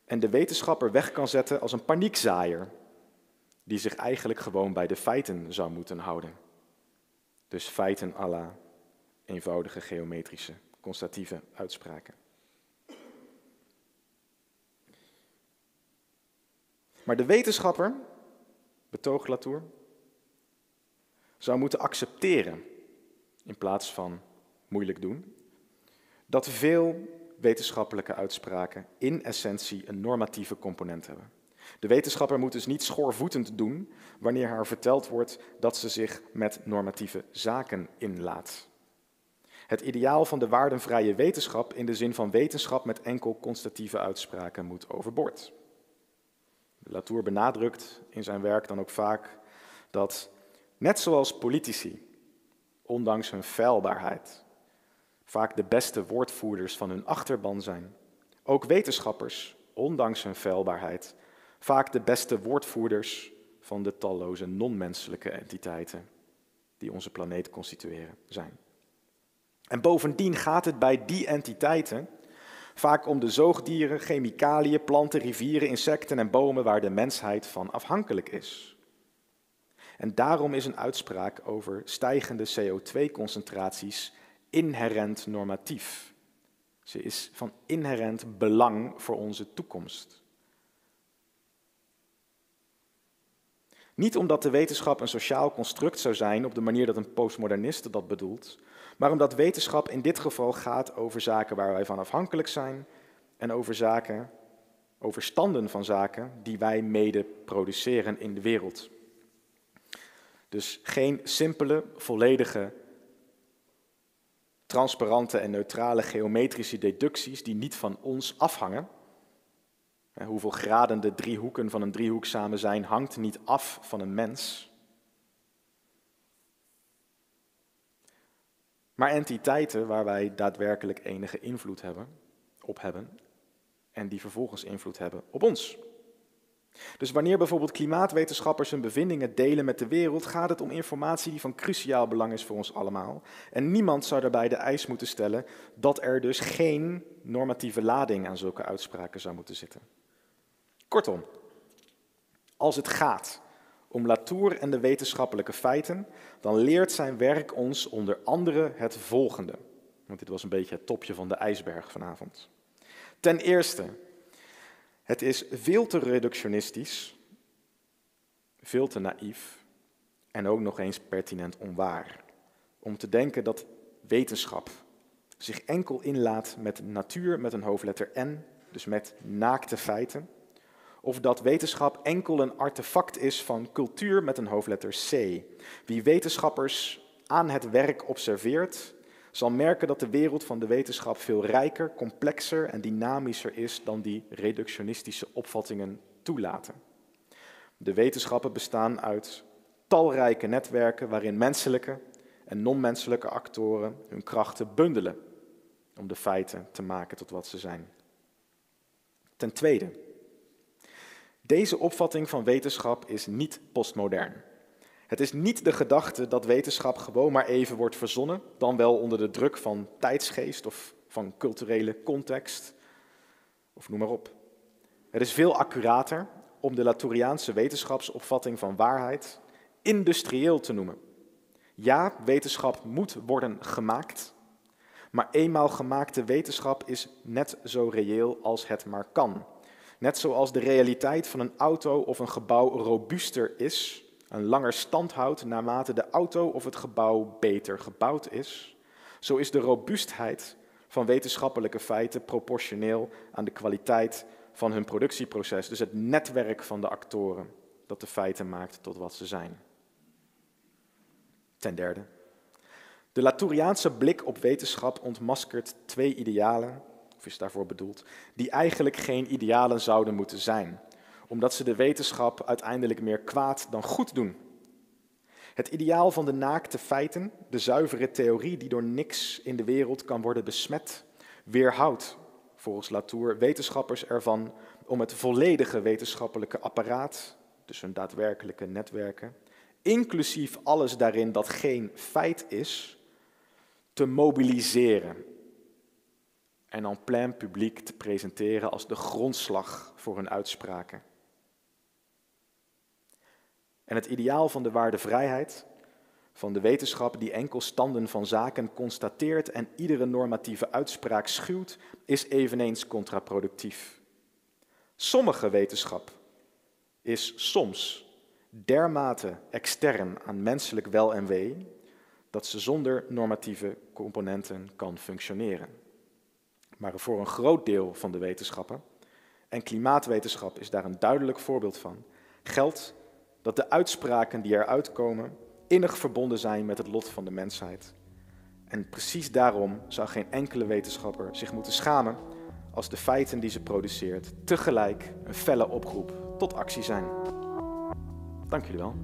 en de wetenschapper weg kan zetten als een paniekzaaier, die zich eigenlijk gewoon bij de feiten zou moeten houden. Dus feiten à la eenvoudige geometrische, constatieve uitspraken. Maar de wetenschapper, betoogt Latour, zou moeten accepteren, in plaats van moeilijk doen, dat veel wetenschappelijke uitspraken in essentie een normatieve component hebben. De wetenschapper moet dus niet schoorvoetend doen wanneer haar verteld wordt dat ze zich met normatieve zaken inlaat. Het ideaal van de waardenvrije wetenschap in de zin van wetenschap met enkel constatieve uitspraken moet overboord. Latour benadrukt in zijn werk dan ook vaak dat, net zoals politici, ondanks hun feilbaarheid, vaak de beste woordvoerders van hun achterban zijn, ook wetenschappers, ondanks hun feilbaarheid, vaak de beste woordvoerders van de talloze non-menselijke entiteiten die onze planeet constitueren zijn. En bovendien gaat het bij die entiteiten vaak om de zoogdieren, chemicaliën, planten, rivieren, insecten en bomen waar de mensheid van afhankelijk is. En daarom is een uitspraak over stijgende CO2-concentraties inherent normatief. Ze is van inherent belang voor onze toekomst. Niet omdat de wetenschap een sociaal construct zou zijn op de manier dat een postmoderniste dat bedoelt, maar omdat wetenschap in dit geval gaat over zaken waar wij van afhankelijk zijn en over zaken, over standen van zaken die wij mede produceren in de wereld. Dus geen simpele, volledige, transparante en neutrale geometrische deducties die niet van ons afhangen, Hoeveel graden de driehoeken van een driehoek samen zijn, hangt niet af van een mens. Maar entiteiten waar wij daadwerkelijk enige invloed hebben, op hebben en die vervolgens invloed hebben op ons. Dus wanneer bijvoorbeeld klimaatwetenschappers hun bevindingen delen met de wereld, gaat het om informatie die van cruciaal belang is voor ons allemaal. En niemand zou daarbij de eis moeten stellen dat er dus geen normatieve lading aan zulke uitspraken zou moeten zitten. Kortom, als het gaat om Latour en de wetenschappelijke feiten, dan leert zijn werk ons onder andere het volgende. Want dit was een beetje het topje van de ijsberg vanavond. Ten eerste, het is veel te reductionistisch, veel te naïef en ook nog eens pertinent onwaar om te denken dat wetenschap zich enkel inlaat met natuur met een hoofdletter N, dus met naakte feiten of dat wetenschap enkel een artefact is van cultuur met een hoofdletter C. Wie wetenschappers aan het werk observeert, zal merken dat de wereld van de wetenschap veel rijker, complexer en dynamischer is dan die reductionistische opvattingen toelaten. De wetenschappen bestaan uit talrijke netwerken waarin menselijke en non-menselijke actoren hun krachten bundelen om de feiten te maken tot wat ze zijn. Ten tweede, deze opvatting van wetenschap is niet postmodern. Het is niet de gedachte dat wetenschap gewoon maar even wordt verzonnen, dan wel onder de druk van tijdsgeest of van culturele context, of noem maar op. Het is veel accurater om de Latouriaanse wetenschapsopvatting van waarheid industrieel te noemen. Ja, wetenschap moet worden gemaakt, maar eenmaal gemaakte wetenschap is net zo reëel als het maar kan. Net zoals de realiteit van een auto of een gebouw robuuster is, een langer stand houdt naarmate de auto of het gebouw beter gebouwd is, zo is de robuustheid van wetenschappelijke feiten proportioneel aan de kwaliteit van hun productieproces, dus het netwerk van de actoren dat de feiten maakt tot wat ze zijn. Ten derde, de Latouriaanse blik op wetenschap ontmaskert twee idealen of is daarvoor bedoeld, die eigenlijk geen idealen zouden moeten zijn, omdat ze de wetenschap uiteindelijk meer kwaad dan goed doen. Het ideaal van de naakte feiten, de zuivere theorie die door niks in de wereld kan worden besmet, weerhoudt, volgens Latour, wetenschappers ervan om het volledige wetenschappelijke apparaat, dus hun daadwerkelijke netwerken, inclusief alles daarin dat geen feit is, te mobiliseren en en plein publiek te presenteren als de grondslag voor hun uitspraken. En het ideaal van de waarde vrijheid, van de wetenschap die enkel standen van zaken constateert en iedere normatieve uitspraak schuwt, is eveneens contraproductief. Sommige wetenschap is soms dermate extern aan menselijk wel en wee dat ze zonder normatieve componenten kan functioneren. Maar voor een groot deel van de wetenschappen, en klimaatwetenschap is daar een duidelijk voorbeeld van, geldt dat de uitspraken die eruit komen innig verbonden zijn met het lot van de mensheid. En precies daarom zou geen enkele wetenschapper zich moeten schamen als de feiten die ze produceert tegelijk een felle oproep tot actie zijn. Dank jullie wel.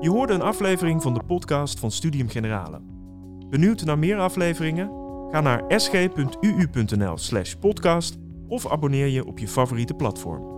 Je hoorde een aflevering van de podcast van Studium Generale. Benieuwd naar meer afleveringen? Ga naar sg.uu.nl/podcast of abonneer je op je favoriete platform.